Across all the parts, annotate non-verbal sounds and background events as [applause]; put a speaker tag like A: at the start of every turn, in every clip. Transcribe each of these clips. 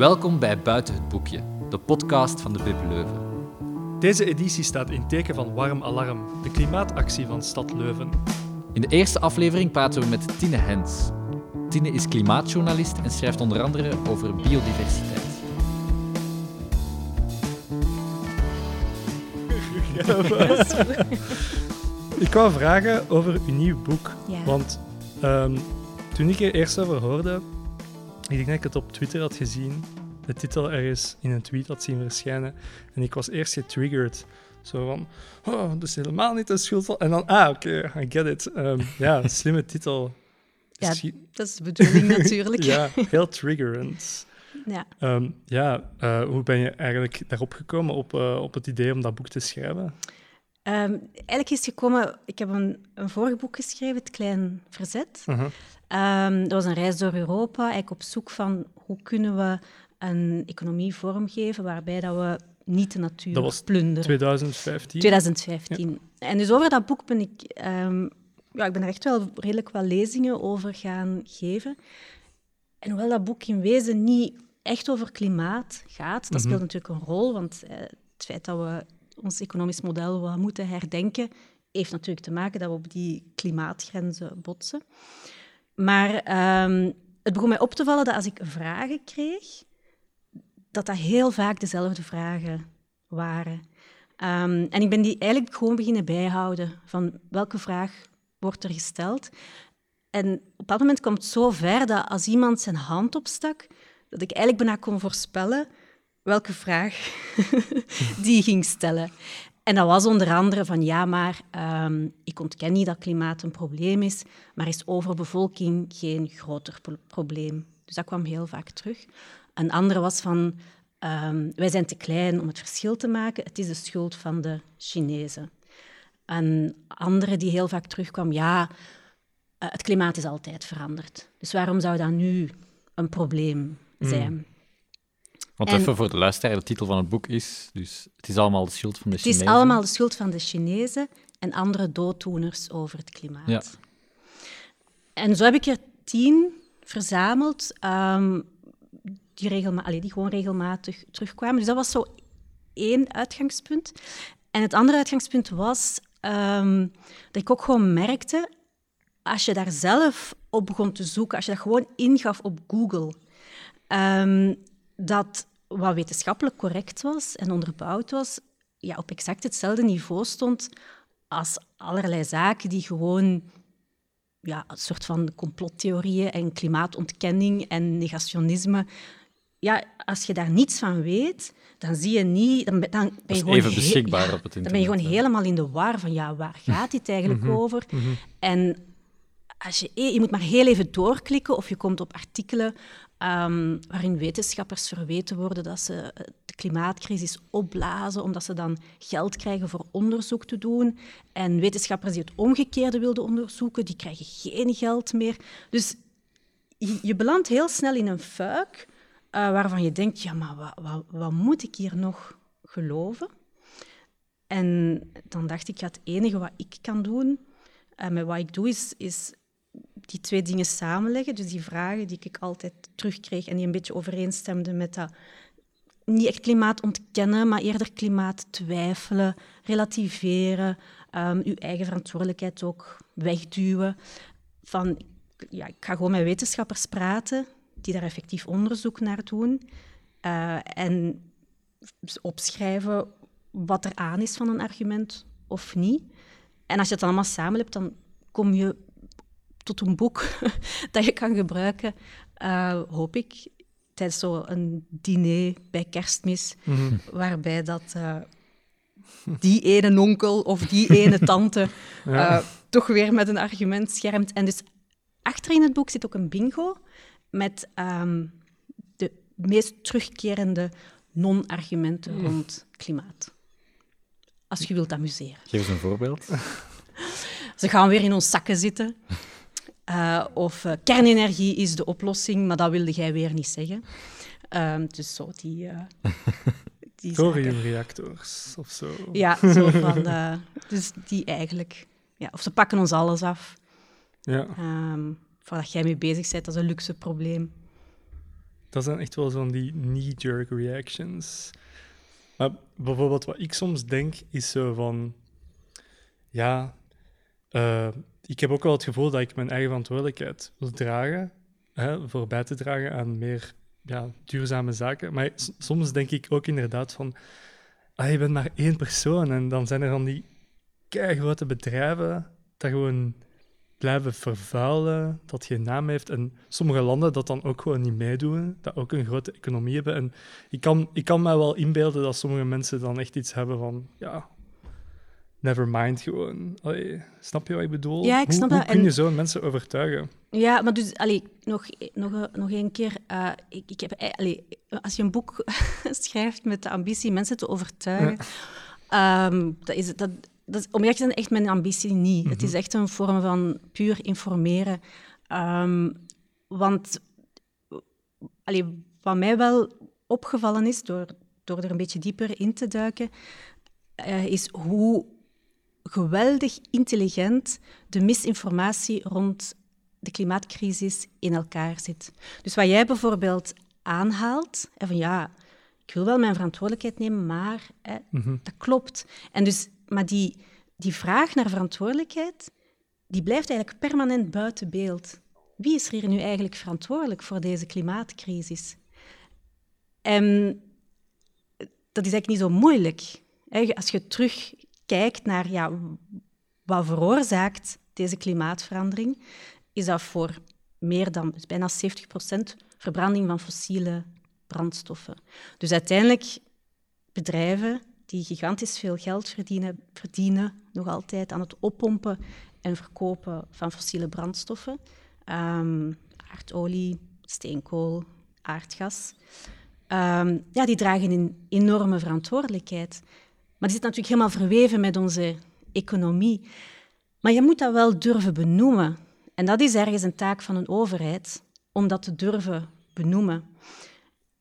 A: Welkom bij Buiten het Boekje, de podcast van de Bib Leuven.
B: Deze editie staat in teken van Warm Alarm, de klimaatactie van Stad Leuven.
A: In de eerste aflevering praten we met Tine Hens. Tine is klimaatjournalist en schrijft onder andere over biodiversiteit. [laughs]
B: Ik wou vragen over uw nieuw boek.
C: Ja.
B: Want ehm, toen ik er eerst over hoorde, ik denk dat ik het op Twitter had gezien, de titel ergens in een tweet had zien verschijnen. En ik was eerst getriggerd. Zo van, oh, dat is helemaal niet de schuld. En dan, ah, oké, I get it. Ehm, ja, [laughs] slimme titel.
C: Ja, Dat is de bedoeling [laughs] natuurlijk.
B: ja, heel triggerend.
C: Ja.
B: Ehm, ja, eh, hoe ben je eigenlijk daarop gekomen, op, eh, op het idee om dat boek te schrijven?
C: Ehm, eigenlijk is het gekomen... Ik heb een, een vorig boek geschreven, Het Klein Verzet.
B: Mhm.
C: Ehm, dat was een reis door Europa, eigenlijk op zoek van hoe kunnen we een economie vormgeven waarbij dat we niet de natuur
B: Dat was
C: plunderen.
B: 2015.
C: 2015. En dus over dat boek ben ik... ehm, ja, ik ben er echt wel redelijk wat lezingen over gaan geven. En hoewel dat boek in wezen niet echt over klimaat gaat, dat speelt natuurlijk een rol, want eh, het feit dat we ons economisch model wat moeten herdenken, heeft natuurlijk te maken dat we op die klimaatgrenzen botsen. Maar ehm, het begon mij op te vallen dat als ik vragen kreeg, dat dat heel vaak dezelfde vragen waren. Ehm, en ik ben die eigenlijk gewoon beginnen bijhouden van welke vraag wordt er gesteld. En op dat moment kwam het zo ver dat als iemand zijn hand opstak, dat ik eigenlijk bijna kon voorspellen welke vraag [laughs] die ging stellen. En dat was onder andere van ja, maar ehm, ik ontken niet dat klimaat een probleem is, maar is overbevolking geen groter pro- probleem? Dus dat kwam heel vaak terug. Een andere was van ehm, wij zijn te klein om het verschil te maken, het is de schuld van de Chinezen. Een andere die heel vaak terugkwam, ja, eh, het klimaat is altijd veranderd. Dus waarom zou dat nu een probleem zijn?
A: Want
C: En-
A: even voor de luisteraar, de titel van het boek is, dus het is allemaal de schuld van de
C: Het is
A: Chinezen.
C: allemaal de schuld van de Chinezen en andere dooddoeners over het klimaat.
A: Ja.
C: En zo heb ik er tien verzameld ehm, die, regelma allee, die gewoon regelmatig terugkwamen. Dus dat was zo één uitgangspunt. En het andere uitgangspunt was ehm, dat ik ook gewoon merkte, als je daar zelf op begon te zoeken, als je dat gewoon ingaf op Google, ehm, dat wat wetenschappelijk correct was en onderbouwd was, ja, op exact hetzelfde niveau stond als allerlei zaken die gewoon ja, een soort van complottheorieën en klimaatontkenning en negationisme. Ja, als je daar niets van weet, dan zie je niet... Dan, ben- dan ben je gewoon
A: even beschikbaar
C: ja,
A: op het
C: Dan ben je
A: internet,
C: gewoon helemaal in de war van, ja, waar gaat dit eigenlijk over? En als je, e- je moet maar heel even doorklikken of je komt op artikelen ehm, waarin wetenschappers verweten worden dat ze eh, de klimaatcrisis opblazen omdat ze dan geld krijgen voor onderzoek te doen. En wetenschappers die het omgekeerde wilden onderzoeken, die krijgen geen geld meer. Dus je, belandt heel snel in een fuik eh, waarvan je denkt, ja, maar wat, wat, wat moet ik hier nog geloven? En dan dacht ik, ja, het enige wat ik kan doen, met wat ik doe, is, is die twee dingen samenleggen. Dus die vragen die ik altijd terugkreeg en die een beetje overeenstemden met dat niet echt klimaat ontkennen, maar eerder klimaat twijfelen, relativeren, ehm uw eigen verantwoordelijkheid ook wegduwen. Van, ja, ik ga gewoon met wetenschappers praten die daar effectief onderzoek naar doen eh, en opschrijven wat er aan is van een argument of niet. En als je het allemaal samen hebt, dan kom je tot een boek [laughs] dat je kan gebruiken, eh, hoop ik, tijdens zo'n diner bij kerstmis, waarbij dat eh, die ene onkel of die ene [laughs] tante eh, toch weer met een argument schermt. En dus achter in het boek zit ook een bingo met ehm, de meest terugkerende non-argumenten rond klimaat. Als je wilt amuseren.
A: Geef eens een voorbeeld.
C: Ze gaan weer in ons zakken zitten. Eh, of eh, kernenergie is de oplossing, maar dat wilde jij weer niet zeggen. Ehm, dus zo die... eh [laughs] die.
B: Thoriumreactors of zo.
C: Ja, zo van... dus die eigenlijk... Ja, of ze pakken ons alles af.
B: Ja.
C: voordat jij mee bezig bent, dat is een luxe probleem.
B: dat zijn echt wel zo'n die knee-jerk reactions. Maar bijvoorbeeld wat ik soms denk, is zo van... Ja, uh, ik heb ook wel het gevoel dat ik mijn eigen verantwoordelijkheid wil dragen, hè, voor bij te dragen aan meer ja, duurzame zaken. Maar soms denk ik ook inderdaad van, ah, je bent maar één persoon en dan zijn er dan die grote bedrijven dat gewoon blijven vervuilen, dat geen naam heeft. En sommige landen dat dan ook gewoon niet meedoen, dat ook een grote economie hebben. En ik kan, ik kan mij wel inbeelden dat sommige mensen dan echt iets hebben van, ja, never mind gewoon. snap je wat ik bedoel?
C: Ja, ik snap
B: hoe,
C: dat.
B: Hoe kun je zo mensen overtuigen?
C: Ja, maar dus, allee, nog, nog, nog een keer. Uh, ik, ik heb, eh, allee, als je een boek [laughs] schrijft met de ambitie mensen te overtuigen, um, dat is, dat, dat, om eerlijk te zijn, echt mijn ambitie niet. Het is mhm. echt een vorm van puur informeren. Um, want allee, wat mij wel opgevallen is, door, door er een beetje dieper in te duiken, uh, is hoe geweldig intelligent de misinformatie rond de klimaatcrisis in elkaar zit. Dus wat jij bijvoorbeeld aanhaalt, van ja, ik wil wel mijn verantwoordelijkheid nemen, maar hè, mhm. dat klopt. En dus, maar die, die vraag naar verantwoordelijkheid, die blijft eigenlijk permanent buiten beeld. Wie is er hier nu eigenlijk verantwoordelijk voor deze klimaatcrisis? En dat is eigenlijk niet zo moeilijk. Als je terug kijkt naar ja, wat veroorzaakt deze klimaatverandering, is dat voor meer dan bijna 70% verbranding van fossiele brandstoffen. Dus uiteindelijk bedrijven die gigantisch veel geld verdienen, verdienen nog altijd aan het oppompen en verkopen van fossiele brandstoffen. Um, aardolie, steenkool, aardgas. Um, ja, die dragen een enorme verantwoordelijkheid. Maar die zit natuurlijk helemaal verweven met onze economie. Maar je moet dat wel durven benoemen. En dat is ergens een taak van een overheid, om dat te durven benoemen.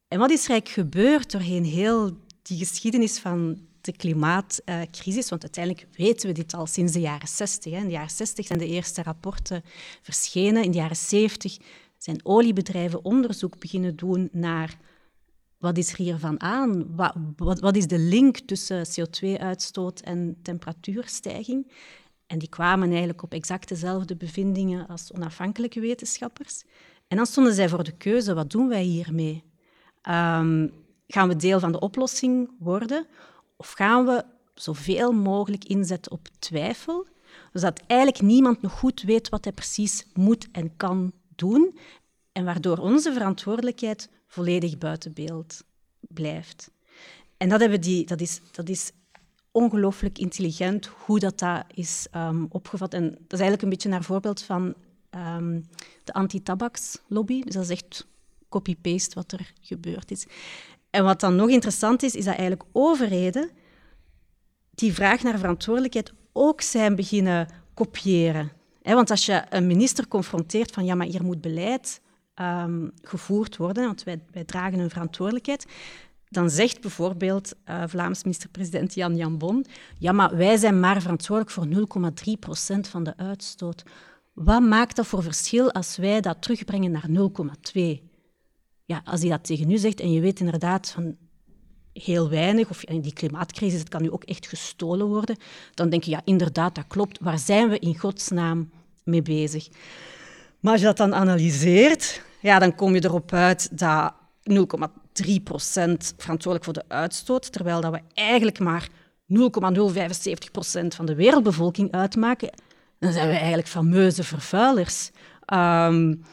C: En wat is er eigenlijk gebeurd doorheen heel die geschiedenis van de klimaatcrisis? Want uiteindelijk weten we dit al sinds de jaren 60. In de jaren 60 zijn de eerste rapporten verschenen. In de jaren 70 zijn oliebedrijven onderzoek beginnen doen naar wat is er hiervan aan? Wat, wat, wat is de link tussen CO2-uitstoot en temperatuurstijging? En die kwamen eigenlijk op exact dezelfde bevindingen als onafhankelijke wetenschappers. En dan stonden zij voor de keuze, wat doen wij hiermee? Um, gaan we deel van de oplossing worden? Of gaan we zoveel mogelijk inzetten op twijfel? Zodat eigenlijk niemand nog goed weet wat hij precies moet en kan doen. En waardoor onze verantwoordelijkheid volledig buiten beeld blijft. En dat, hebben die, dat, is, dat is ongelooflijk intelligent hoe dat, dat is um, opgevat. En dat is eigenlijk een beetje naar voorbeeld van um, de anti-tabakslobby. Dus dat is echt copy-paste wat er gebeurd is. En wat dan nog interessant is, is dat eigenlijk overheden die vraag naar verantwoordelijkheid ook zijn beginnen kopiëren. want als je een minister confronteert van ja, maar hier moet beleid um, gevoerd worden, want wij, dragen een verantwoordelijkheid, dan zegt bijvoorbeeld uh, Vlaams minister-president Jan Jan Bon, ja, maar wij zijn maar verantwoordelijk voor 0,3 procent van de uitstoot. Wat maakt dat voor verschil als wij dat terugbrengen naar 0,2? Ja, als hij dat tegen u zegt en je weet inderdaad van heel weinig, of in die klimaatcrisis, het kan nu ook echt gestolen worden, dan denk je, ja, inderdaad, dat klopt. Waar zijn we in godsnaam mee bezig? Maar als je dat dan analyseert, ja, dan kom je erop uit dat 0,3% verantwoordelijk voor de uitstoot, terwijl dat we eigenlijk maar 0,075% van de wereldbevolking uitmaken. Dan zijn we eigenlijk fameuze vervuilers. Um,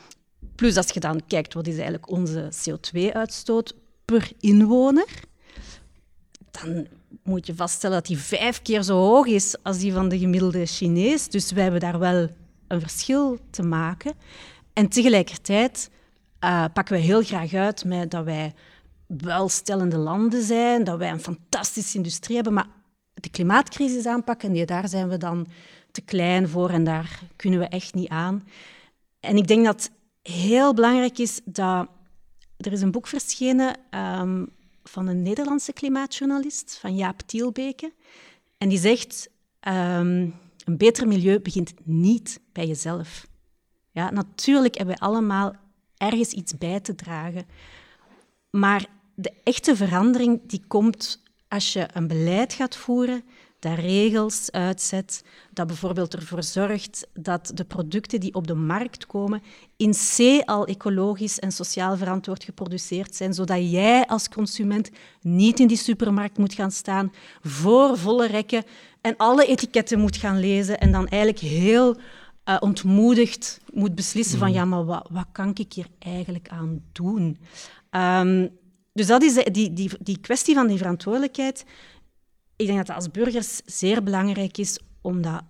C: plus als je dan kijkt wat is eigenlijk onze CO2-uitstoot per inwoner, dan moet je vaststellen dat die vijf keer zo hoog is als die van de gemiddelde Chinees. Dus wij hebben daar wel een verschil te maken. En tegelijkertijd uh, pakken we heel graag uit met dat wij welstellende landen zijn, dat wij een fantastische industrie hebben, maar de klimaatcrisis aanpakken, nee, daar zijn we dan te klein voor en daar kunnen we echt niet aan. En ik denk dat heel belangrijk is dat er is een boek verschenen um, van een Nederlandse klimaatjournalist, van Jaap Tielbeke, en die zegt um, een beter milieu begint niet bij jezelf. Ja, natuurlijk hebben we allemaal ergens iets bij te dragen. Maar de echte verandering die komt als je een beleid gaat voeren dat regels uitzet, dat bijvoorbeeld ervoor zorgt dat de producten die op de markt komen in C al ecologisch en sociaal verantwoord geproduceerd zijn, zodat jij als consument niet in die supermarkt moet gaan staan voor volle rekken en alle etiketten moet gaan lezen en dan eigenlijk heel uh, ontmoedigd moet beslissen van mm. ja, maar wat, wat kan ik hier eigenlijk aan doen? Um, dus dat is die, die, die kwestie van die verantwoordelijkheid. Ik denk dat het als burgers zeer belangrijk is om dat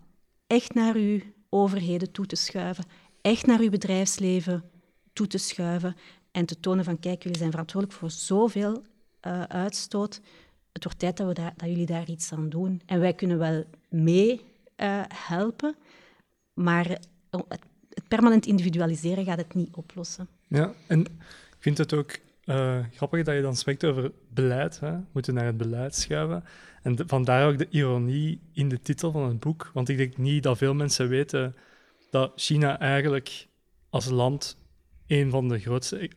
C: echt naar uw overheden toe te schuiven, echt naar uw bedrijfsleven toe te schuiven en te tonen van kijk, jullie zijn verantwoordelijk voor zoveel uh, uitstoot. Het wordt tijd dat, we dat jullie daar iets aan doen. En wij kunnen wel mee uh, helpen, maar het, het permanent individualiseren gaat het niet oplossen.
B: Ja, en ik vind het ook uh, grappig dat je dan spreekt over beleid. Hè? We moeten naar het beleid schuiven. En vandaar ook de ironie in de titel van het boek. Want ik denk niet dat veel mensen weten dat China eigenlijk als land een van de grootste,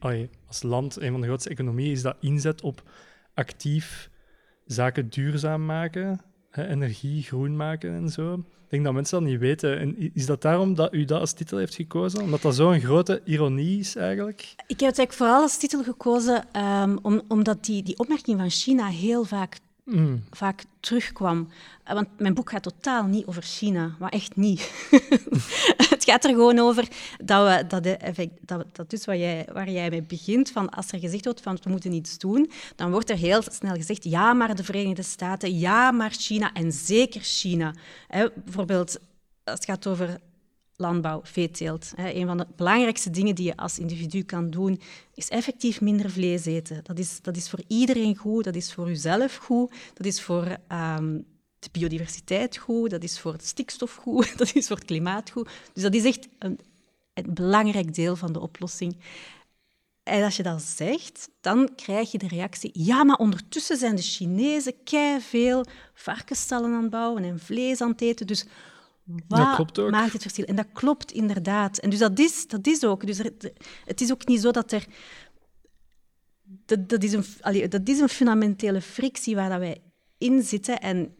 B: als land een van de grootste economieën is dat inzet op actief zaken duurzaam maken, hè, energie groen maken en zo. Ik denk dat mensen dat niet weten. En is dat daarom dat u dat als titel heeft gekozen? Omdat dat zo'n grote ironie is eigenlijk? Ik
C: heb het eigenlijk vooral als titel gekozen om, omdat die, die opmerking van China heel vaak mm. vaak terugkwam. Eh, want mijn boek gaat totaal niet over China, maar echt niet. [laughs] het gaat er gewoon over dat, we, dat, de dat, dat wat jij, waar jij mee begint, van als er gezegd wordt van we moeten iets doen, dan wordt er heel snel gezegd ja, maar de Verenigde Staten, ja, maar China en zeker China. bijvoorbeeld als het gaat over landbouw, veeteelt. Een van de belangrijkste dingen die je als individu kan doen, is effectief minder vlees eten. Dat is, dat is voor iedereen goed, dat is voor jezelf goed, dat is voor um, de biodiversiteit goed, dat is voor het stikstof goed, [laughs] dat is voor het klimaat goed. Dus dat is echt een, een belangrijk deel van de oplossing. En als je dat zegt, dan krijg je de reactie: ja, maar ondertussen zijn de Chinezen kei veel varkensstallen aan het bouwen en vlees aan het eten. Dus wat maakt het verschil? En dat klopt inderdaad. En dus dat is, dat is ook. Dus het is ook niet zo dat er. Dat, dat, is een, dat is een fundamentele frictie waar dat wij in zitten. En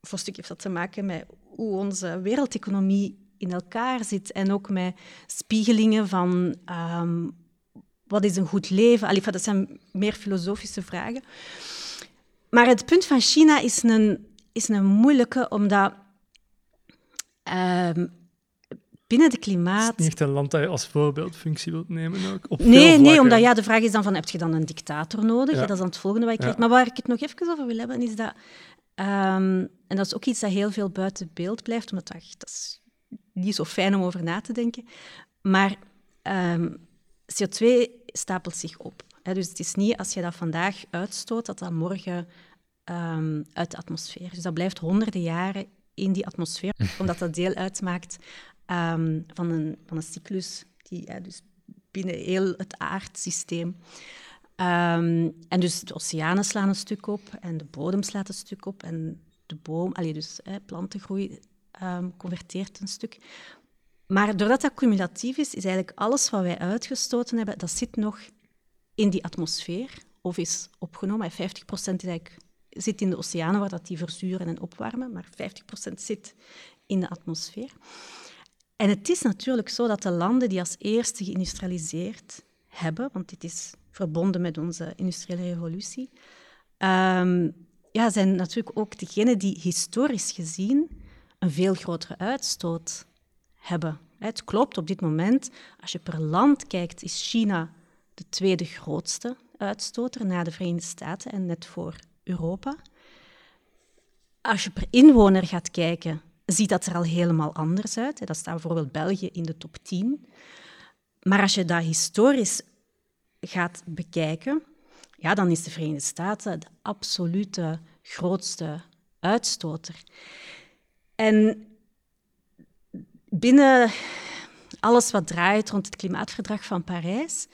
C: voor een stuk heeft dat te maken met hoe onze wereldeconomie in elkaar zit. En ook met spiegelingen van um, wat is een goed leven. Allee, dat zijn meer filosofische vragen. Maar het punt van China is een, is een moeilijke, omdat Um, binnen de klimaat... Het
B: is niet echt een land dat je als voorbeeldfunctie wilt nemen ook?
C: nee, nee, omdat ja, de vraag is dan van, heb je dan een dictator nodig? Ja. dat is dan het volgende wat je krijgt. Maar waar ik het nog even over wil hebben, is dat... Um, en dat is ook iets dat heel veel buiten beeld blijft, omdat dat, dat is niet zo fijn om over na te denken. Maar um, CO2 stapelt zich op. Hè, dus het is niet als je dat vandaag uitstoot, dat dat morgen um, uit de atmosfeer. Dus dat blijft honderden jaren in die atmosfeer, omdat dat deel uitmaakt um, van, een, van een cyclus die ja, dus binnen heel het aardsysteem. Um, en dus de oceanen slaan een stuk op en de bodem slaat een stuk op en de boom, allee, dus hè, plantengroei um, converteert een stuk. Maar doordat dat cumulatief is, is eigenlijk alles wat wij uitgestoten hebben, dat zit nog in die atmosfeer of is opgenomen. 50% is eigenlijk zit in de oceanen, waar dat die verzuren en opwarmen, maar 50% zit in de atmosfeer. En het is natuurlijk zo dat de landen die als eerste geïndustrialiseerd hebben, want dit is verbonden met onze industriële revolutie, um, ja, zijn natuurlijk ook degenen die historisch gezien een veel grotere uitstoot hebben. Het klopt op dit moment, als je per land kijkt, is China de tweede grootste uitstoter na de Verenigde Staten en net voor Europa. Als je per inwoner gaat kijken, ziet dat er al helemaal anders uit. Dat staat bijvoorbeeld België in de top 10. Maar als je dat historisch gaat bekijken, ja, dan is de Verenigde Staten de absolute grootste uitstoter. En binnen alles wat draait rond het klimaatverdrag van Parijs,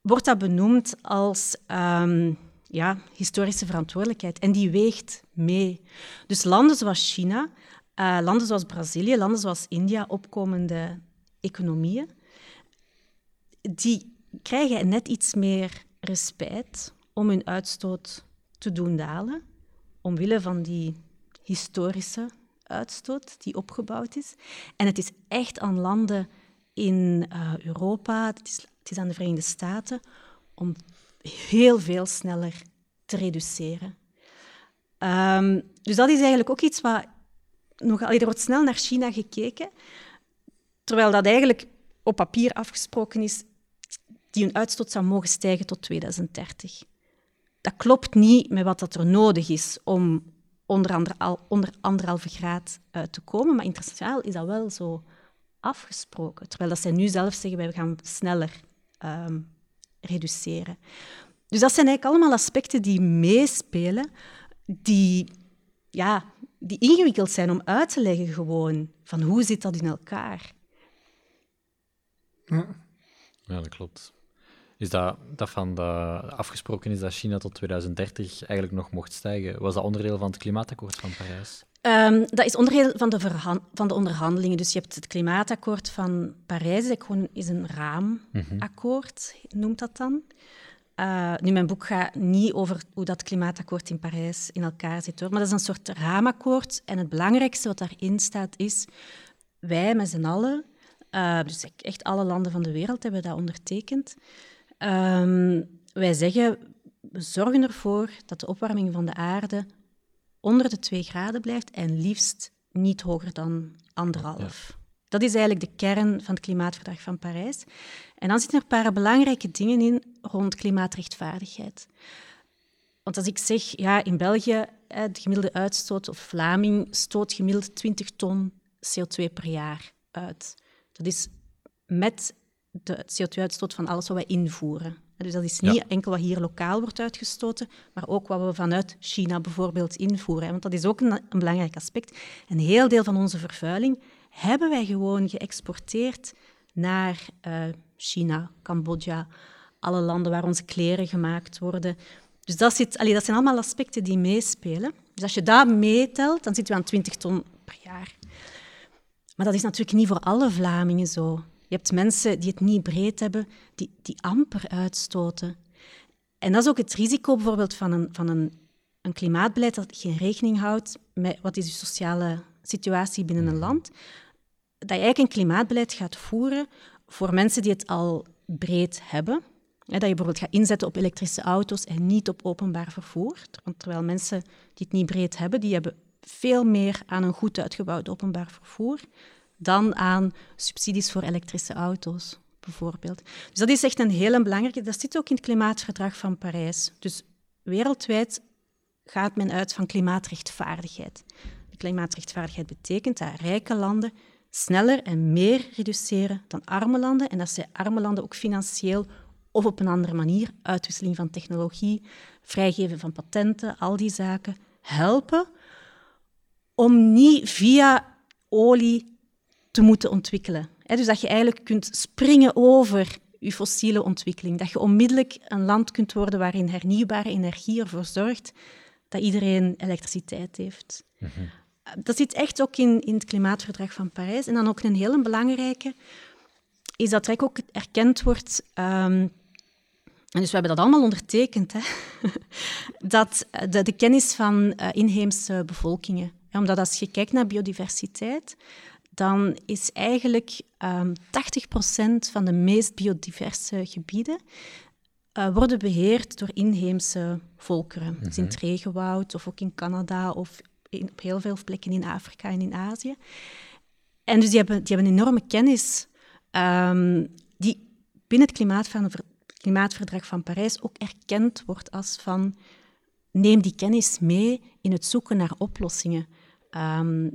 C: wordt dat benoemd als um, ja, historische verantwoordelijkheid. En die weegt mee. Dus landen zoals China, uh, landen zoals Brazilië, landen zoals India, opkomende economieën, die krijgen net iets meer respect om hun uitstoot te doen dalen, omwille van die historische uitstoot die opgebouwd is. En het is echt aan landen in uh, Europa, het is, het is aan de Verenigde Staten, om heel veel sneller te reduceren. Um, dus dat is eigenlijk ook iets wat... Nog, er wordt snel naar China gekeken, terwijl dat eigenlijk op papier afgesproken is die hun uitstoot zou mogen stijgen tot 2030. Dat klopt niet met wat dat er nodig is om onder, ander, onder anderhalve graad uh, te komen, maar internationaal is dat wel zo afgesproken. Terwijl dat zij nu zelf zeggen, wij gaan sneller um, reduceren. Dus dat zijn eigenlijk allemaal aspecten die meespelen, die, ja, die ingewikkeld zijn om uit te leggen gewoon. Van hoe zit dat in elkaar?
A: Ja, ja dat klopt. Is dat, dat van de, afgesproken is dat China tot 2030 eigenlijk nog mocht stijgen? Was dat onderdeel van het klimaatakkoord van Parijs?
C: Um, dat is onderdeel van de, van de onderhandelingen. Dus je hebt het klimaatakkoord van Parijs, dat is een raamakkoord, noemt dat dan. Uh, nu, mijn boek gaat niet over hoe dat klimaatakkoord in Parijs in elkaar zit, hoor. maar dat is een soort raamakkoord. En het belangrijkste wat daarin staat is, wij met z'n allen, uh, dus echt alle landen van de wereld hebben dat ondertekend, um, wij zeggen, we zorgen ervoor dat de opwarming van de aarde onder de 2 graden blijft en liefst niet hoger dan anderhalf. Dat is eigenlijk de kern van het Klimaatverdrag van Parijs. En dan zitten er een paar belangrijke dingen in rond klimaatrechtvaardigheid. Want als ik zeg, ja, in België, de gemiddelde uitstoot, of Vlaming stoot gemiddeld 20 ton CO2 per jaar uit. Dat is met de CO2-uitstoot van alles wat wij invoeren. Dus dat is niet enkel wat hier lokaal wordt uitgestoten, maar ook wat we vanuit China bijvoorbeeld invoeren. Want dat is ook een, een belangrijk aspect. Een heel deel van onze vervuiling hebben wij gewoon geëxporteerd naar uh, China, Cambodja, alle landen waar onze kleren gemaakt worden. Dus dat, zit, allee, dat zijn allemaal aspecten die meespelen. Dus als je dat meetelt, dan zitten we aan 20 ton per jaar. Maar dat is natuurlijk niet voor alle Vlamingen zo. Je hebt mensen die het niet breed hebben, die, die amper uitstoten. En dat is ook het risico bijvoorbeeld van een, van een, een klimaatbeleid dat geen rekening houdt met wat is de sociale situatie binnen een land. Dat je eigenlijk een klimaatbeleid gaat voeren voor mensen die het al breed hebben. dat je bijvoorbeeld gaat inzetten op elektrische auto's en niet op openbaar vervoer. Want terwijl mensen die het niet breed hebben, die hebben veel meer aan een goed uitgebouwd openbaar vervoer dan aan subsidies voor elektrische auto's, bijvoorbeeld. Dus dat is echt een hele belangrijke. Dat zit ook in het Klimaatverdrag van Parijs. Dus wereldwijd gaat men uit van klimaatrechtvaardigheid. Klimaatrechtvaardigheid betekent dat rijke landen sneller en meer reduceren dan arme landen en dat ze arme landen ook financieel of op een andere manier, uitwisseling van technologie, vrijgeven van patenten, al die zaken, helpen om niet via olie te moeten ontwikkelen. dus dat je eigenlijk kunt springen over je fossiele ontwikkeling. Dat je onmiddellijk een land kunt worden waarin hernieuwbare energie ervoor zorgt dat iedereen elektriciteit heeft. Mhm. Dat zit echt ook in, in het klimaatverdrag van Parijs. En dan ook een hele belangrijke is dat er ook erkend wordt... Um, en dus we hebben dat allemaal ondertekend, hè, [laughs] dat de, de, kennis van uh, inheemse bevolkingen. Omdat als je kijkt naar biodiversiteit, dan is eigenlijk um, ehm, 80% van de meest biodiverse gebieden uh, worden beheerd door inheemse volkeren. Dus in het mhm. regenwoud of ook in Canada of in, op heel veel plekken in Afrika en in Azië. En dus die hebben, die hebben enorme kennis um, die binnen het klimaatverdrag van Parijs ook erkend wordt als van neem die kennis mee in het zoeken naar oplossingen. Um,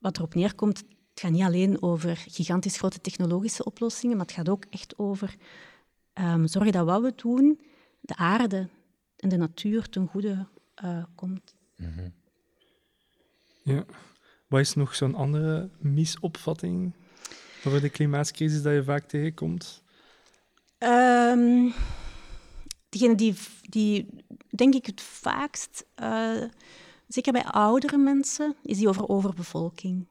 C: wat erop neerkomt, het gaat niet alleen over gigantisch grote technologische oplossingen, maar het gaat ook echt over um, zorgen dat wat we doen, de aarde en de natuur ten goede uh, komt.
B: Mhm. Ja. Wat is nog zo'n andere misopvatting over de klimaatcrisis dat je vaak tegenkomt?
C: Um, diegene die, die, denk ik, het vaakst, uh, zeker bij oudere mensen, is die over overbevolking.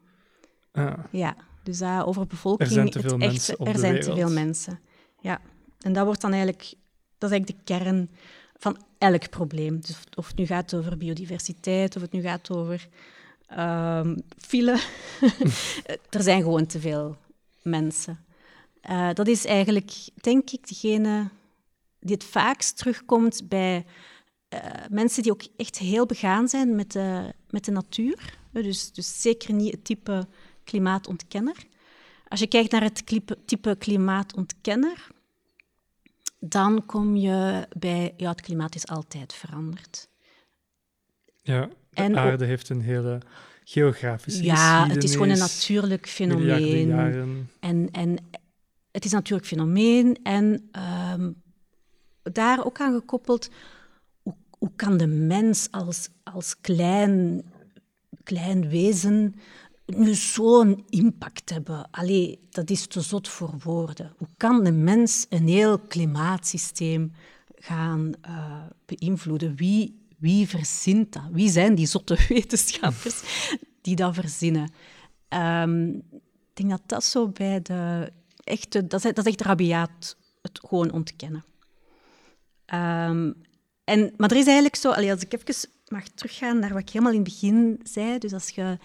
C: Ah. Ja, dus over bevolking.
B: Er zijn te veel mensen
C: Er zijn te veel mensen, ja. En dat wordt dan eigenlijk, dat is eigenlijk de kern van elk probleem. Dus of het nu gaat over biodiversiteit, of het nu gaat over um, file. [laughs] er zijn gewoon te veel mensen. Uh, dat is eigenlijk, denk ik, degene die het vaakst terugkomt bij uh, mensen die ook echt heel begaan zijn met de, met de natuur. Dus, dus zeker niet het type klimaatontkenner. Als je kijkt naar het type klimaatontkenner, dan kom je bij, ja, het klimaat is altijd veranderd.
B: Ja, de en aarde heeft een hele geografische
C: Ja, het is gewoon een natuurlijk fenomeen. En, en het is een natuurlijk fenomeen. En um, daar ook aan gekoppeld, hoe, hoe kan de mens als, als klein, klein wezen nu zo'n impact hebben. Allee, dat is te zot voor woorden. Hoe kan de mens een heel klimaatsysteem gaan uh, beïnvloeden? Wie, wie verzint dat? Wie zijn die zotte [laughs] wetenschappers die dat verzinnen? Um, ik denk dat dat zo bij de echte... Dat is, dat is echt rabiaat, het gewoon ontkennen. Um, en, maar er is eigenlijk zo... Als ik even mag teruggaan naar wat ik helemaal in het begin zei, dus als je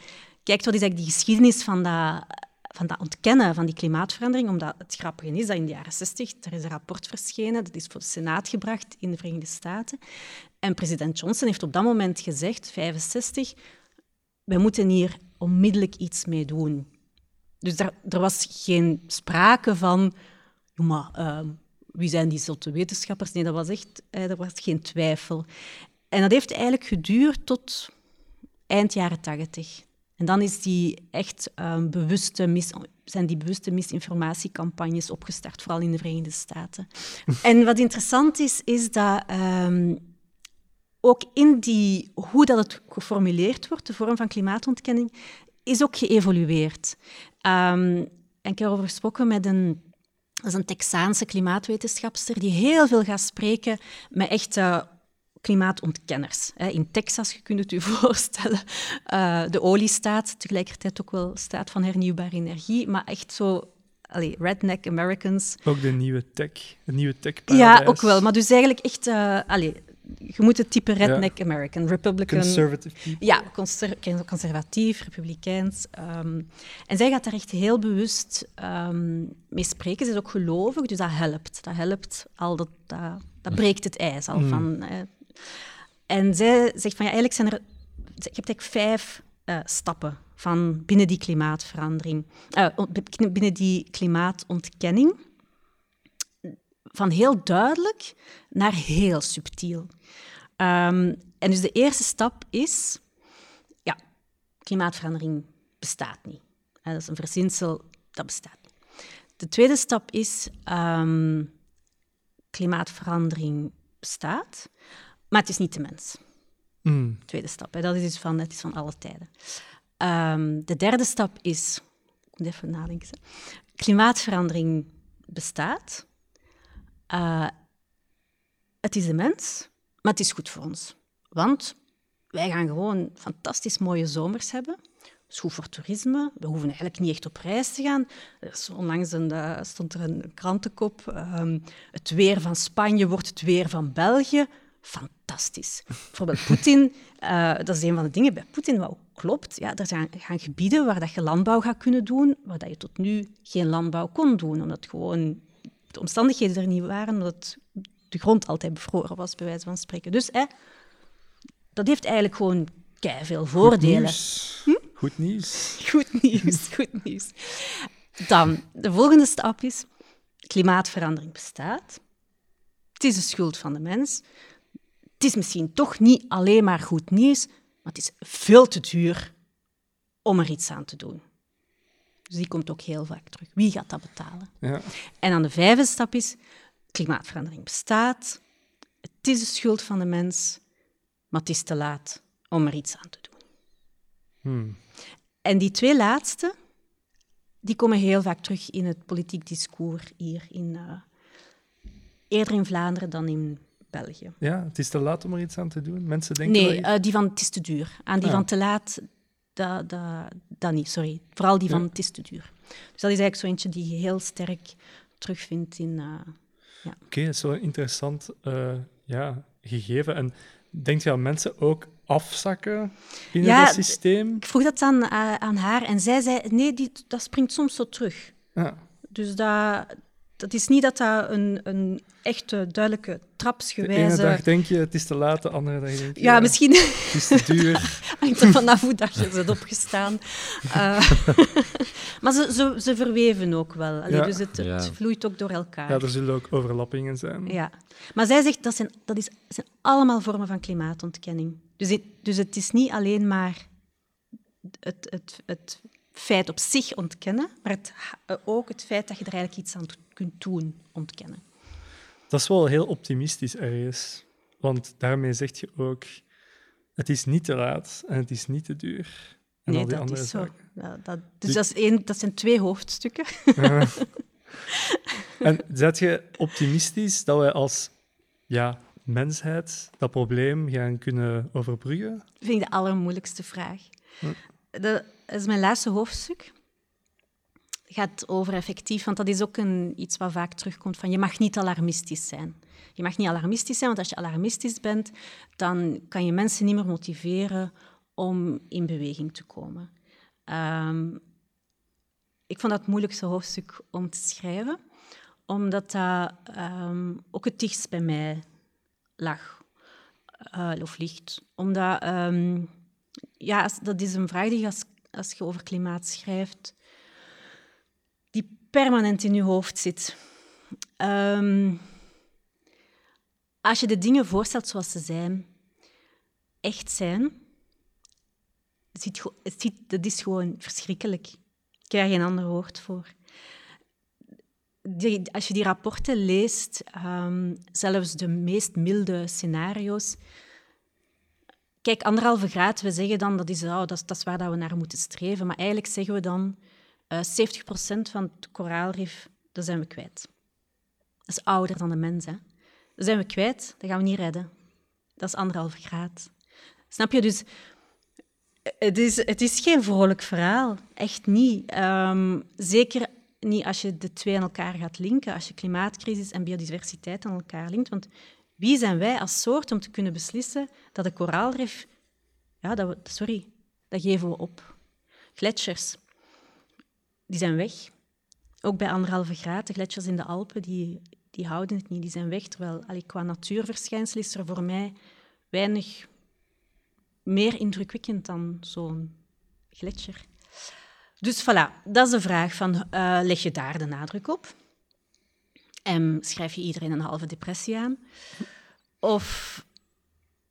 C: kijkt wat is eigenlijk die geschiedenis van dat, van dat ontkennen van die klimaatverandering. Omdat het grappige is dat in de jaren 60 er is een rapport verschenen, dat is voor de Senaat gebracht in de Verenigde Staten. En president Johnson heeft op dat moment gezegd, 65, wij moeten hier onmiddellijk iets mee doen. Dus er, was geen sprake van, maar uh, wie zijn die zotte wetenschappers? Nee, dat was echt, eh, er was geen twijfel. En dat heeft eigenlijk geduurd tot eind jaren 80. En dan is die echt, um, bewuste mis, zijn die bewuste misinformatiecampagnes opgestart, vooral in de Verenigde Staten. [laughs] en wat interessant is, is dat um, ook in die, hoe dat het geformuleerd wordt, de vorm van klimaatontkenning, is ook geëvolueerd. Um, en ik heb erover gesproken met een, dat is een Texaanse klimaatwetenschapster die heel veel gaat spreken met echte klimaatontkenners. In Texas, je kunt het je [laughs] voorstellen, uh, de oliestaat, tegelijkertijd ook wel staat van hernieuwbare energie, maar echt zo allee, redneck Americans.
B: Ook de nieuwe tech, het nieuwe tech
C: Ja, ook wel. Maar dus eigenlijk echt, uh, allee, je moet het type redneck American, Republican.
B: Conservative people.
C: Ja, conservatief, republikeins. Um, en zij gaat daar echt heel bewust um, mee spreken. Ze is ook gelovig, dus dat helpt. Dat helpt al, dat, dat, dat breekt het ijs al mm. van... Eh, en zij zegt van ja, eigenlijk zijn er. Je hebt eigenlijk vijf uh, stappen van binnen die klimaatverandering, uh, binnen die klimaatontkenning. Van heel duidelijk naar heel subtiel. Um, en dus de eerste stap is, ja, klimaatverandering bestaat niet. Uh, dat is een verzinsel, dat bestaat niet. De tweede stap is, um, klimaatverandering bestaat, maar het is niet de mens. Mm. Tweede stap. Hè. Dat is dus van, het is van alle tijden. Um, de derde stap is, ik moet even nadenken, klimaatverandering bestaat. Uh, het is de mens, maar het is goed voor ons. Want wij gaan gewoon fantastisch mooie zomers hebben. Het is goed voor toerisme. We hoeven eigenlijk niet echt op reis te gaan. onlangs een, uh, stond er een krantenkop. Um, het weer van Spanje wordt het weer van België fantastisch. Bijvoorbeeld Poetin, uh, dat is een van de dingen bij Poetin wat ook klopt. Ja, er zijn, gaan gebieden waar dat je landbouw gaat kunnen doen, waar dat je tot nu geen landbouw kon doen, omdat gewoon de omstandigheden er niet waren, omdat de grond altijd bevroren was, bij wijze van spreken. Dus hè, dat heeft eigenlijk gewoon veel voordelen.
B: Goed nieuws.
C: Hm? Goed nieuws. Goed nieuws, goed nieuws. Dan, de volgende stap is, klimaatverandering bestaat. Het is de schuld van de mens het is misschien toch niet alleen maar goed nieuws, maar het is veel te duur om er iets aan te doen. Dus die komt ook heel vaak terug. Wie gaat dat betalen? Ja. En dan de vijfde stap is, klimaatverandering bestaat, het is de schuld van de mens, maar het is te laat om er iets aan te doen. Hmm. En die twee laatste, die komen heel vaak terug in het politiek discours hier, in, uh, eerder in Vlaanderen dan in België.
B: Ja, het is te laat om er iets aan te doen. Mensen denken.
C: Nee, uh, die van het is te duur. Aan die ah. van te laat, dat, dat, dat niet, sorry. Vooral die van het is te duur. Dus dat is eigenlijk zo eentje die je heel sterk terugvindt in. Uh,
B: ja. Oké, okay, dat is wel interessant. Uh, ja, gegeven. En denkt je dat mensen ook afzakken binnen
C: Ja,
B: dat systeem?
C: Ik vroeg dat aan, eh, aan haar en zij zei, nee, die, dat springt soms zo terug.
B: Ja.
C: Dus dat, dat is niet dat dat een, een echte, duidelijke
B: De ene
C: trapsgewijze...
B: dag denk je het is te laat, de andere dag denk je
C: Ja, misschien
B: het is te duur. [laughs]
C: hangt er vanaf hoe dat je bent opgestaan. Eh, [laughs] maar ze, ze, ze verweven ook wel. Allee,
B: Ja.
C: Dus het, het
A: Ja.
C: vloeit ook door elkaar.
B: Ja, er zullen ook overlappingen zijn.
C: Ja. Maar zij zegt dat zijn, dat is, zijn allemaal vormen van klimaatontkenning. Dus het, dus het is niet alleen maar het, het, het feit op zich ontkennen, maar het, ha- ook het feit dat je er eigenlijk iets aan kunt doen ontkennen.
B: Dat is wel heel optimistisch ergens. Want daarmee zeg je ook, het is niet te laat en het is niet te duur. En
C: nee,
B: al die
C: dat
B: andere
C: is zo. Ja, dat, dus
B: Dus-
C: dat, is één, dat zijn twee hoofdstukken. [laughs]
B: En zet je optimistisch dat wij als ja, mensheid dat probleem gaan kunnen overbruggen?
C: vind ik de allermoeilijkste vraag.
B: Hm.
C: Dat is mijn laatste hoofdstuk. Gaat over effectief, want dat is ook een, iets wat vaak terugkomt van je mag niet alarmistisch zijn. Je mag niet alarmistisch zijn, want als je alarmistisch bent, dan kan je mensen niet meer motiveren om in beweging te komen. Ehm, ik vond dat het moeilijkste hoofdstuk om te schrijven, omdat dat ehm, ook het dichtst bij mij lag eh, of ligt. Omdat, ehm, ja, dat is een vraag die als, als je over klimaat schrijft, die permanent in je hoofd zit. Ehm, als je de dingen voorstelt zoals ze zijn, echt zijn, ziet, ziet, dat is gewoon verschrikkelijk. Ik daar geen ander woord voor. Die, als je die rapporten leest, ehm, zelfs de meest milde scenario's, Kijk, anderhalve graad, we zeggen dan dat is, oh, dat, is, dat is waar dat we naar moeten streven. Maar eigenlijk zeggen we dan eh 70% van het koraalrif, dat zijn we kwijt. Dat is ouder dan de mens. Hè? Dat zijn we kwijt, dat gaan we niet redden. Dat is anderhalve graad. Snap je? Dus het is, het is geen vrolijk verhaal. Echt niet. Ehm, zeker niet als je de twee aan elkaar gaat linken. Als je klimaatcrisis en biodiversiteit aan elkaar linkt. Want wie zijn wij als soort om te kunnen beslissen dat de koraalrif... Ja, dat sorry, dat geven we op. Gletsjers, die zijn weg. Ook bij anderhalve graad. De gletsjers in de Alpen, die, die houden het niet. Die zijn weg. Terwijl allee, qua natuurverschijnsel is er voor mij weinig meer indrukwekkend dan zo'n gletsjer. Dus voilà, dat is de vraag van, eh, leg je daar de nadruk op? Schrijf je iedereen een halve depressie aan? Of,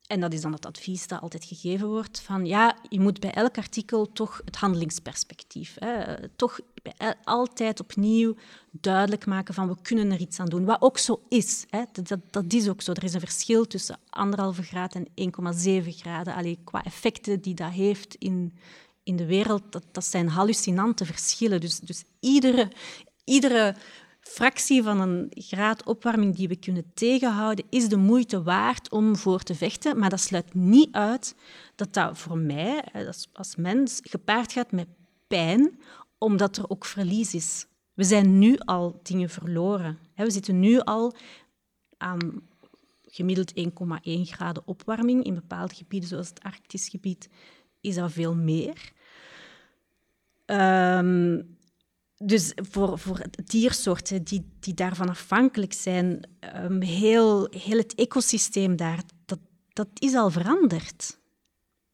C: en dat is dan het advies dat altijd gegeven wordt, van ja, je moet bij elk artikel toch het handelingsperspectief, hè, toch altijd opnieuw duidelijk maken van we kunnen er iets aan doen. Wat ook zo is, hè, dat, dat, dat is ook zo. Er is een verschil tussen anderhalve graad en 1,7 graden. Allee, qua effecten die dat heeft in, in de wereld, dat, dat zijn hallucinante verschillen. Dus, dus iedere, iedere fractie van een graad opwarming die we kunnen tegenhouden, is de moeite waard om voor te vechten. Maar dat sluit niet uit dat dat voor mij als, mens gepaard gaat met pijn, omdat er ook verlies is. We zijn nu al dingen verloren. We zitten nu al aan gemiddeld 1,1 graden opwarming. In bepaalde gebieden, zoals het Arctisch gebied, is dat veel meer. Ehm, dus voor, voor diersoorten die, die daarvan afhankelijk zijn, ehm, heel, heel het ecosysteem daar, dat, dat is al veranderd.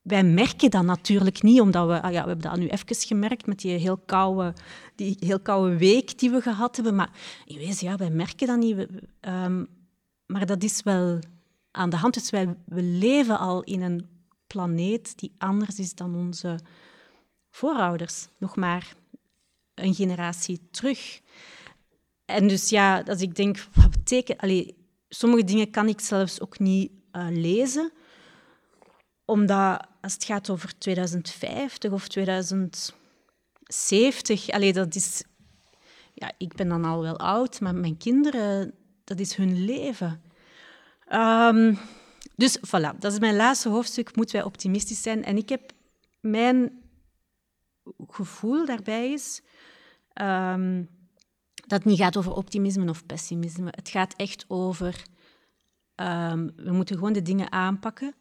C: Wij merken dat natuurlijk niet, omdat we... Ah ja, we hebben dat nu even gemerkt met die heel koude, die heel koude week die we gehad hebben. Maar in wezen, ja, wij merken dat niet. Ehm, maar dat is wel aan de hand. Dus wij, we leven al in een planeet die anders is dan onze voorouders. Nog maar een generatie terug. En dus ja, als ik denk, wat betekent... Allee, sommige dingen kan ik zelfs ook niet eh, lezen, omdat als het gaat over 2050 of 2070, allee, dat is... Ja, ik ben dan al wel oud, maar mijn kinderen, dat is hun leven. Ehm, dus voilà, dat is mijn laatste hoofdstuk. Moeten wij optimistisch zijn? En ik heb mijn gevoel daarbij is ehm, dat het niet gaat over optimisme of pessimisme. Het gaat echt over Ehm, we moeten gewoon de dingen aanpakken.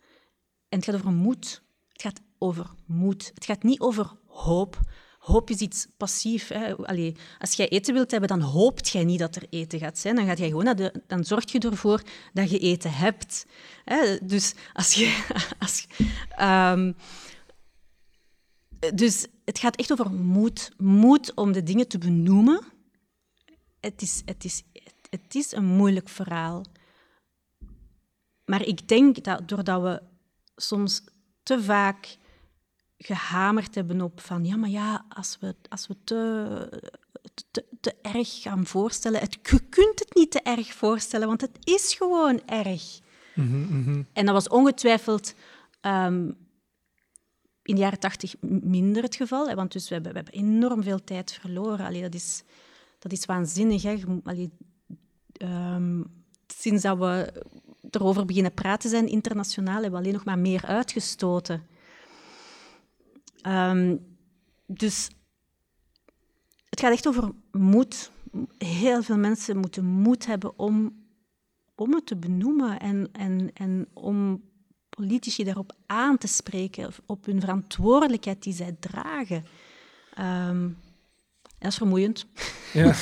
C: En het gaat over moed. Het gaat over moed. Het gaat niet over hoop. Hoop is iets passief. Hè. Allee, als jij eten wilt hebben, dan hoopt jij niet dat er eten gaat zijn. Dan, gaat jij gewoon naar de, dan zorg je ervoor dat je eten hebt. Hè. Dus als je... [laughs] Als, um, dus het gaat echt over moed. Moed om de dingen te benoemen. Het is, het is, het is een moeilijk verhaal. Maar ik denk dat doordat we soms te vaak gehamerd hebben op van ja, maar ja, als we, als we te, te, te erg gaan voorstellen, het, je kunt het niet te erg voorstellen, want het is gewoon erg. Mm -hmm. En dat was ongetwijfeld um, in de jaren tachtig minder het geval, hè, want dus we, hebben, we hebben enorm veel tijd verloren. Allee, dat, is, dat is waanzinnig. Hè. Allee, um, sinds dat we erover beginnen praten zijn internationaal, hebben we alleen nog maar meer uitgestoten. Um, dus het gaat echt over moed. Heel veel mensen moeten moed hebben om, om het te benoemen en, en, en om politici daarop aan te spreken, op hun verantwoordelijkheid die zij dragen. Um, dat is vermoeiend. Ja. [laughs]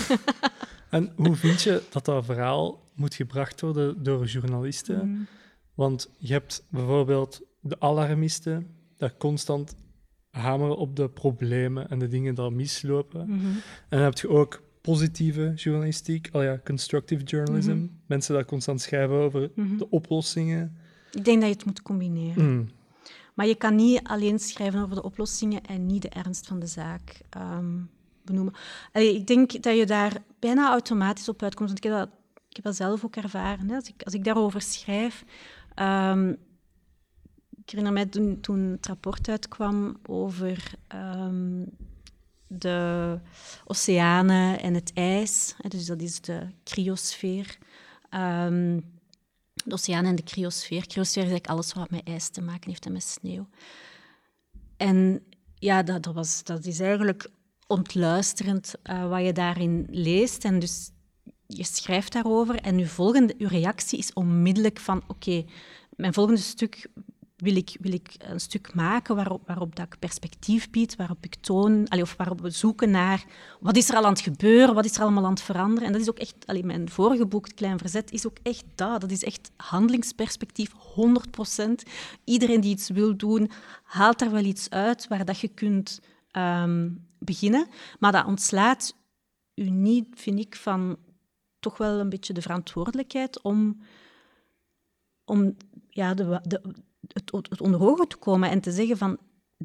B: En hoe vind je dat dat verhaal moet gebracht worden door journalisten? Mm. Want je hebt bijvoorbeeld de alarmisten, dat constant hameren op de problemen en de dingen die mislopen. Mhm. En dan heb je ook positieve journalistiek, al ja, constructive journalism. Mhm. Mensen die constant schrijven over mhm. de oplossingen.
C: Ik denk dat je het moet combineren. Mm. Maar je kan niet alleen schrijven over de oplossingen en niet de ernst van de zaak um, benoemen. ik denk dat je daar bijna automatisch op uitkomt. Want ik heb dat, ik heb dat zelf ook ervaren. Hè. Als, ik, als ik daarover schrijf, um, ik herinner mij toen, toen het rapport uitkwam over um, de oceanen en het ijs. Dus dat is de cryosfeer. Um, de oceanen en de cryosfeer. Cryosfeer is eigenlijk alles wat met ijs te maken heeft en met sneeuw. En ja, dat, dat, was, dat is eigenlijk ontluisterend uh, wat je daarin leest. En dus je schrijft daarover en je volgende je reactie is onmiddellijk van oké, mijn volgende stuk wil ik, wil ik een stuk maken waarop, waarop dat ik perspectief bied, waarop ik toon, allee, of waarop we zoeken naar wat is er al aan het gebeuren, wat is er allemaal aan het veranderen. En dat is ook echt, allee, mijn vorige boek, Klein Verzet, is ook echt dat. Dat is echt handelingsperspectief, 100%. Iedereen die iets wil doen, haalt er wel iets uit waar dat je kunt um, beginnen. Maar dat ontslaat u niet, vind ik, van toch wel een beetje de verantwoordelijkheid om, om ja, de, de, het, het onder ogen te komen en te zeggen van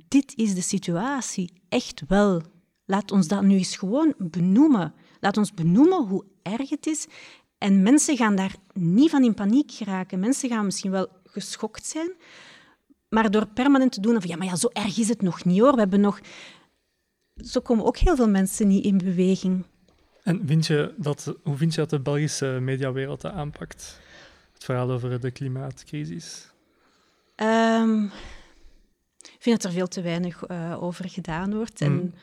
C: dit is de situatie, echt wel. Laat ons dat nu eens gewoon benoemen. Laat ons benoemen hoe erg het is. En mensen gaan daar niet van in paniek geraken. Mensen gaan misschien wel geschokt zijn, maar door permanent te doen van ja, maar ja, zo erg is het nog niet hoor. We hebben nog... Zo komen ook heel veel mensen niet in beweging.
B: En vind je dat, hoe vind je dat de Belgische mediawereld dat aanpakt? Het verhaal over de klimaatcrisis?
C: Um, ik vind dat er veel te weinig uh, over gedaan wordt. En, mm.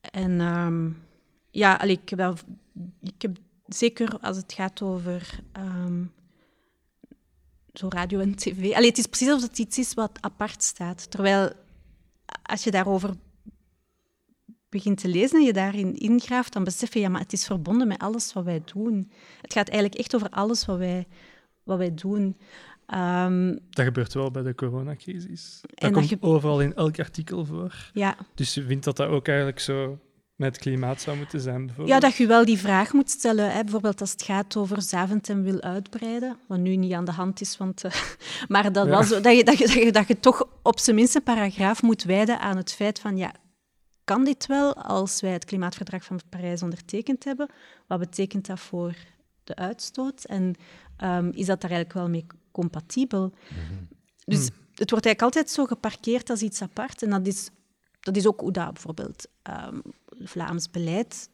C: en um, ja, allee, ik, heb wel, ik heb zeker als het gaat over um, zo radio en tv. Allee, het is precies alsof het iets is wat apart staat. Terwijl als je daarover begint te lezen en je daarin ingraaft, dan besef je, ja, maar het is verbonden met alles wat wij doen. Het gaat eigenlijk echt over alles wat wij, wat wij doen.
B: Um, dat gebeurt wel bij de coronacrisis. Dat komt overal in elk artikel voor.
C: Ja.
B: Dus je vindt dat dat ook eigenlijk zo met klimaat zou moeten zijn? Bijvoorbeeld?
C: Ja, dat je wel die vraag moet stellen. Hè. Bijvoorbeeld als het gaat over Zaventem wil uitbreiden, wat nu niet aan de hand is, want, uh, [laughs] maar dat, was, dat, je, dat, je, dat, je, dat je toch op zijn minst een paragraaf moet wijden aan het feit van ja, kan dit wel als wij het klimaatverdrag van Parijs ondertekend hebben? Wat betekent dat voor de uitstoot? En um, is dat daar eigenlijk wel mee compatibel. Dus hmm. het wordt eigenlijk altijd zo geparkeerd als iets apart. En dat is, dat is ook hoe dat bijvoorbeeld um, Vlaams beleid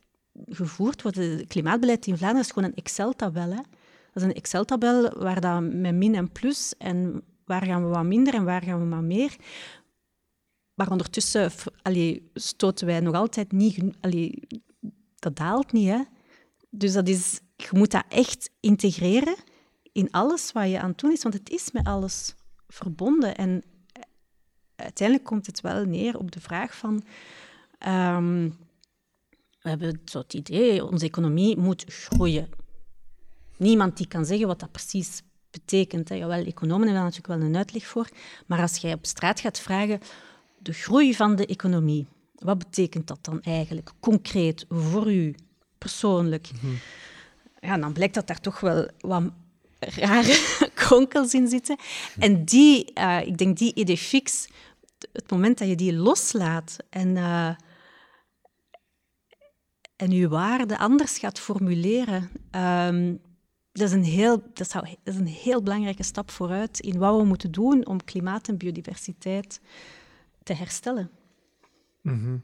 C: gevoerd wordt. Het klimaatbeleid in Vlaanderen is gewoon een Excel-tabel. Dat is een Excel-tabel waar dat met min en plus en waar gaan we wat minder en waar gaan we wat meer. Maar ondertussen allee, stoten wij nog altijd niet... Allee, dat daalt niet, hè. Dus dat is, je moet dat echt integreren in alles wat je aan het doen is, want het is met alles verbonden. En uiteindelijk komt het wel neer op de vraag van... Ehm, we hebben zo het idee, onze economie moet groeien. Niemand die kan zeggen wat dat precies betekent. Hè. Jawel, economen hebben daar natuurlijk wel een uitleg voor. Maar als jij op straat gaat vragen, de groei van de economie, wat betekent dat dan eigenlijk concreet voor u, persoonlijk? Mhm. Ja, dan blijkt dat daar toch wel wat rare [laughs] kronkels in zitten. En die, uh, ik denk die idee fix, het moment dat je die loslaat en... Uh, en je waarde anders gaat formuleren, um, dat, is een heel, dat, zou, dat is een heel belangrijke stap vooruit in wat we moeten doen om klimaat en biodiversiteit te herstellen.
B: Mm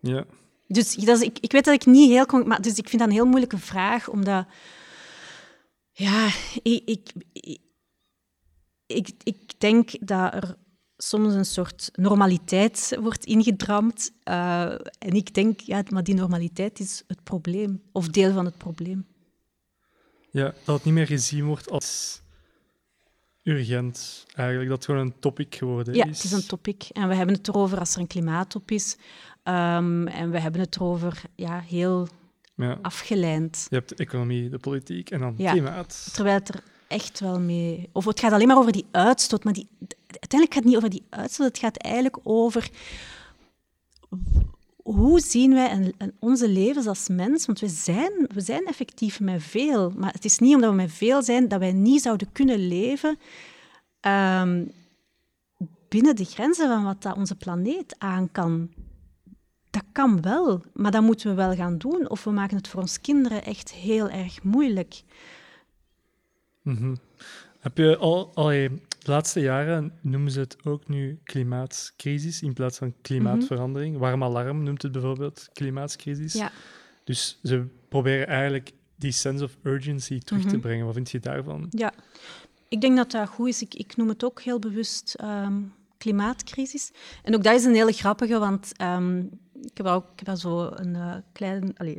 B: Ja.
C: Dus dat is, ik, ik weet dat ik niet heel maar dus ik vind dat een heel moeilijke vraag, omdat ja, ik, ik, ik, ik denk dat er soms een soort normaliteit wordt ingedramd. Uh, en ik denk, ja, maar die normaliteit is het probleem, of deel van het probleem.
B: Ja, dat het niet meer gezien wordt als urgent, eigenlijk. Dat het gewoon een topic geworden
C: is.
B: Ja,
C: het is een topic. En we hebben het erover als er een klimaattop is. Um, en we hebben het erover ja, heel ja. afgeleid.
B: Je hebt de economie, de politiek en dan ja. klimaat.
C: Terwijl het er echt wel mee... Of het gaat alleen maar over die uitstoot, maar die, uiteindelijk gaat het niet over die uitstoot. Het gaat eigenlijk over hoe zien wij onze levens als mens? Want we zijn, we zijn effectief met veel. Maar het is niet omdat we met veel zijn dat wij niet zouden kunnen leven ehm, binnen de grenzen van wat dat onze planeet aan kan. Dat kan wel, maar dat moeten we wel gaan doen. Of we maken het voor ons kinderen echt heel erg moeilijk.
B: Mm Heb je al, al de laatste jaren noemen ze het ook nu klimaatcrisis in plaats van klimaatverandering. Mm Warm alarm noemt het bijvoorbeeld klimaatcrisis. Ja. Dus ze proberen eigenlijk die sense of urgency terug te mhm. brengen. Wat vind je daarvan?
C: Ja, ik denk dat dat goed is. Ik, ik noem het ook heel bewust ehm, klimaatcrisis. En ook dat is een hele grappige, want um, ik heb ook ik heb zo een uh, klein... Allez,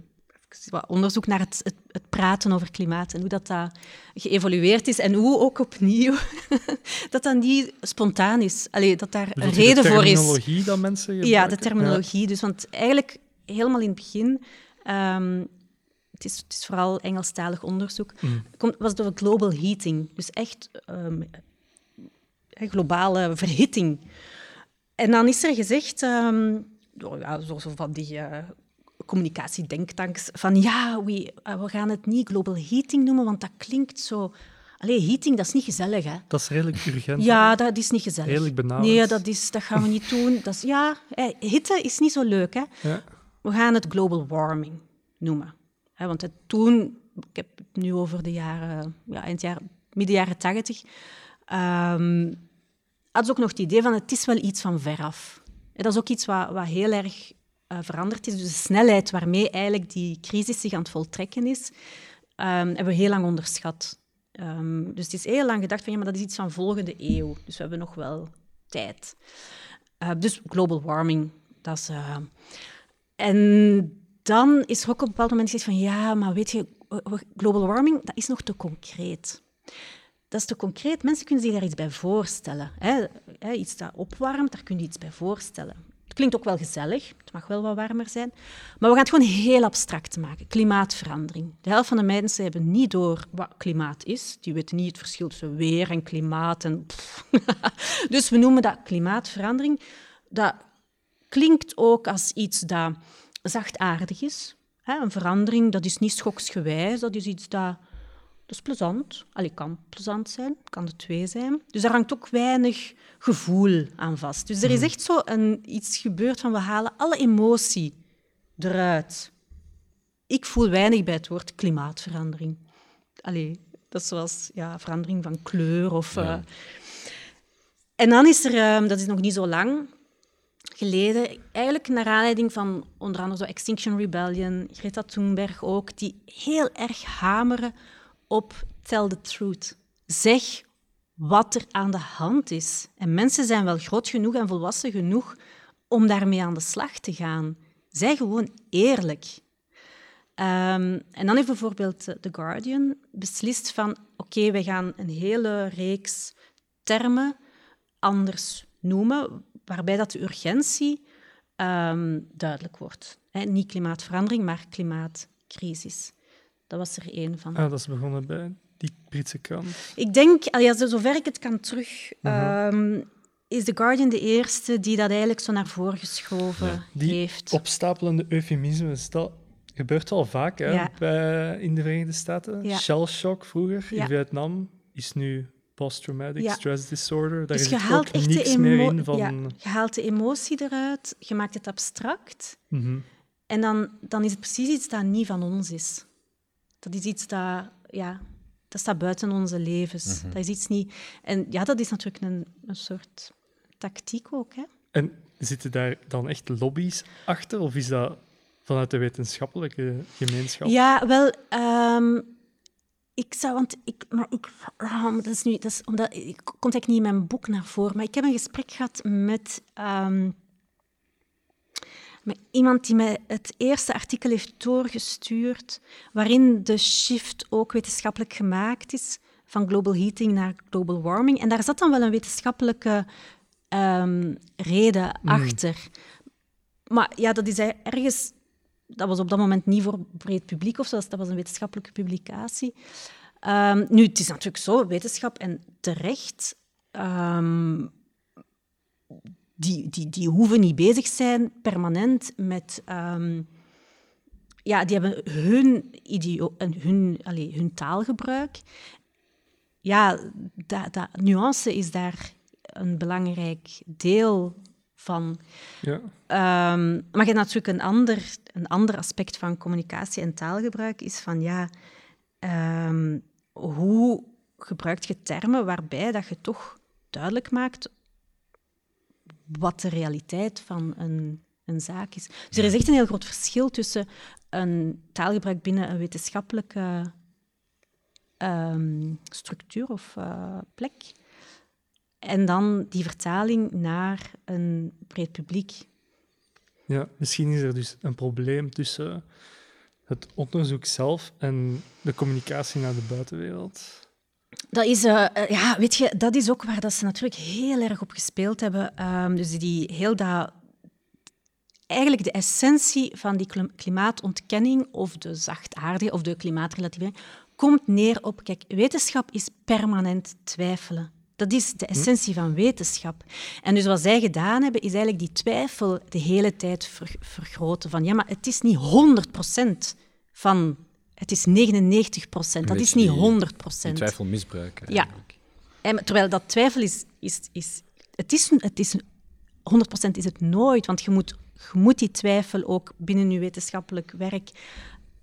C: onderzoek naar het, het, het, praten over klimaat en hoe dat, dat geëvolueerd is en hoe ook opnieuw [laughs] dat dat niet spontaan is. Allee, dat daar een reden voor is.
B: De terminologie dat mensen gebruiken?
C: Ja, de terminologie. Dus, want eigenlijk helemaal in het begin, um, het, is, het is vooral Engelstalig onderzoek, mm. komt, was het over global heating. Dus echt um, globale verhitting. En dan is er gezegd, um, ja, zo, zo van die... Uh, communicatiedenktanks van ja, we, eh, we gaan het niet global heating noemen, want dat klinkt zo... Allee, heating, dat is niet gezellig, hè?
B: Dat is redelijk urgent.
C: Ja, dat is niet gezellig.
B: Redelijk benauwd.
C: Nee, dat, is, dat gaan we niet doen. Dat is, ja, hitte is niet zo leuk, hè? Ja. We gaan het global warming noemen. want het, toen, ik heb het nu over de jaren, ja, eind jaar, midden jaren tachtig, um, had ze ook nog het idee van het is wel iets van veraf. Dat is ook iets wat, wat heel erg uh, veranderd is. Dus de snelheid waarmee eigenlijk die crisis zich aan het voltrekken is, um, hebben we heel lang onderschat. Um, dus het is heel lang gedacht van ja, maar dat is iets van volgende eeuw. Dus we hebben nog wel tijd. Uh, dus global warming, dat is... Uh, en dan is er ook op een bepaald moment gezegd van ja, maar weet je, global warming, dat is nog te concreet. Dat is te concreet. Mensen kunnen zich daar iets bij voorstellen. Hè? Iets dat opwarmt, daar kun je iets bij voorstellen klinkt ook wel gezellig, het mag wel wat warmer zijn. Maar we gaan het gewoon heel abstract maken. Klimaatverandering. De helft van de mensen hebben niet door wat klimaat is. Die weten niet het verschil tussen weer en klimaat. En [laughs] dus we noemen dat klimaatverandering. Dat klinkt ook als iets dat zachtaardig is. Een verandering, dat is niet schoksgewijs, dat is iets dat dat is plezant. Allee, kan plezant zijn, kan de twee zijn. Dus daar hangt ook weinig gevoel aan vast. Dus er is hmm. echt zo een, iets gebeurd van we halen alle emotie eruit. Ik voel weinig bij het woord klimaatverandering. Allee, dat is zoals ja, verandering van kleur of... Uh... En dan is er, uh, dat is nog niet zo lang geleden, eigenlijk naar aanleiding van onder andere zo Extinction Rebellion, Greta Thunberg ook, die heel erg hameren op tell the truth. Zeg wat er aan de hand is. En mensen zijn wel groot genoeg en volwassen genoeg om daarmee aan de slag te gaan. Zij gewoon eerlijk. Um, en dan heeft bijvoorbeeld The Guardian beslist van, oké, oké, we gaan een hele reeks termen anders noemen, waarbij dat de urgentie ehm, duidelijk wordt. niet klimaatverandering, maar klimaatcrisis. Dat was er één van.
B: Ah, dat is begonnen bij die Britse krant.
C: Ik denk, ja, zover ik het kan terug, ehm, is The Guardian de eerste die dat eigenlijk zo naar voren geschoven ja.
B: die
C: heeft.
B: opstapelende eufemismes, dat gebeurt wel vaak hè, bij, in de Verenigde Staten. Ja. Shell shock vroeger in Vietnam is nu post-traumatic stress disorder. Daar dus is je haalt echt niks meer in van...
C: je haalt de emotie eruit, je maakt het abstract. Mhm. En dan, dan is het precies iets dat niet van ons is. Dat is iets dat, ja, dat staat buiten onze levens. Mhm. Dat is iets niet... En ja, dat is natuurlijk een, een soort tactiek ook. Hè?
B: En zitten daar dan echt lobby's achter? Of is dat vanuit de wetenschappelijke gemeenschap?
C: Ja, wel... Um, ik zou, want ik, maar ik, ah, dat is nu, dat is omdat ik komt eigenlijk niet in mijn boek naar voren, maar ik heb een gesprek gehad met, um, met iemand die mij het eerste artikel heeft doorgestuurd, waarin de shift ook wetenschappelijk gemaakt is van global heating naar global warming. En daar zat dan wel een wetenschappelijke um, reden mm. achter. Maar ja, dat is ergens dat was op dat moment niet voor breed publiek of zo, dat was een wetenschappelijke publicatie. Um, nu, het is natuurlijk zo, wetenschap en terecht, um, die, die, die hoeven niet bezig zijn permanent met... Um, ja, die hebben hun, idio hun, allez, hun taalgebruik. Ja, dat, dat, nuance is daar een belangrijk deel van. Ja. Um, maar je hebt natuurlijk een ander, een ander aspect van communicatie en taalgebruik, is van ja, um, hoe gebruik je termen waarbij dat je toch duidelijk maakt wat de realiteit van een, een zaak is. Dus er is echt een heel groot verschil tussen een taalgebruik binnen een wetenschappelijke um, structuur of uh, plek en dan die vertaling naar een breed publiek.
B: Ja, misschien is er dus een probleem tussen het onderzoek zelf en de communicatie naar de buitenwereld.
C: Dat is, uh, ja, weet je, dat is ook waar dat ze natuurlijk heel erg op gespeeld hebben. Um, dus die heel dat eigenlijk de essentie van die klimaatontkenning of de zachtaardige of de klimaatrelativering komt neer op, kijk, wetenschap is permanent twijfelen. Dat is de hm? essentie van wetenschap. En dus wat zij gedaan hebben, is eigenlijk die twijfel de hele tijd vergroten. Van ja, maar het is niet 100% van... Het is 99%. Dat is niet 100%. Die
A: twijfel misbruiken.
C: Ja. En, terwijl dat twijfel is... is, is het, is het is 100% is het nooit, want je moet, je moet die twijfel ook binnen je wetenschappelijk werk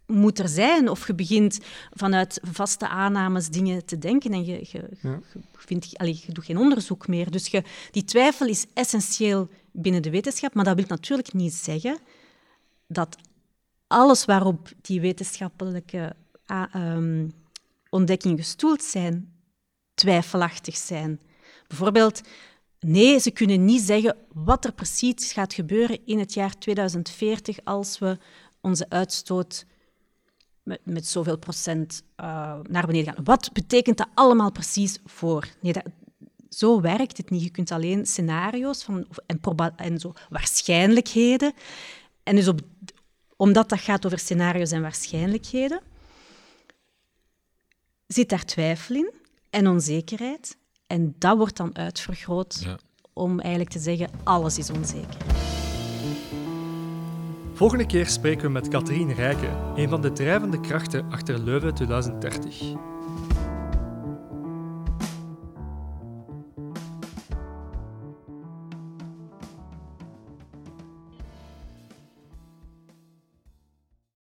C: moet er zijn. Of je begint vanuit vaste aannames dingen te denken en je, je, je, vindt, allez, je doet geen onderzoek meer. Dus je, die twijfel is essentieel binnen de wetenschap, maar dat wil natuurlijk niet zeggen dat alles waarop die wetenschappelijke um, ontdekkingen gestoeld zijn, twijfelachtig zijn. Bijvoorbeeld, nee, ze kunnen niet zeggen wat er precies gaat gebeuren in het jaar 2040 als we onze uitstoot met, met zoveel procent uh, naar beneden gaan. Wat betekent dat allemaal precies voor? Nee, dat, zo werkt het niet. Je kunt alleen scenario's van, en, en zo waarschijnlijkheden. En dus op, omdat dat gaat over scenario's en waarschijnlijkheden, zit daar twijfel in en onzekerheid. En dat wordt dan uitvergroot ja. om eigenlijk te zeggen, alles is onzeker.
B: Volgende keer spreken we met Katrien Rijken, een van de drijvende krachten achter Leuven 2030.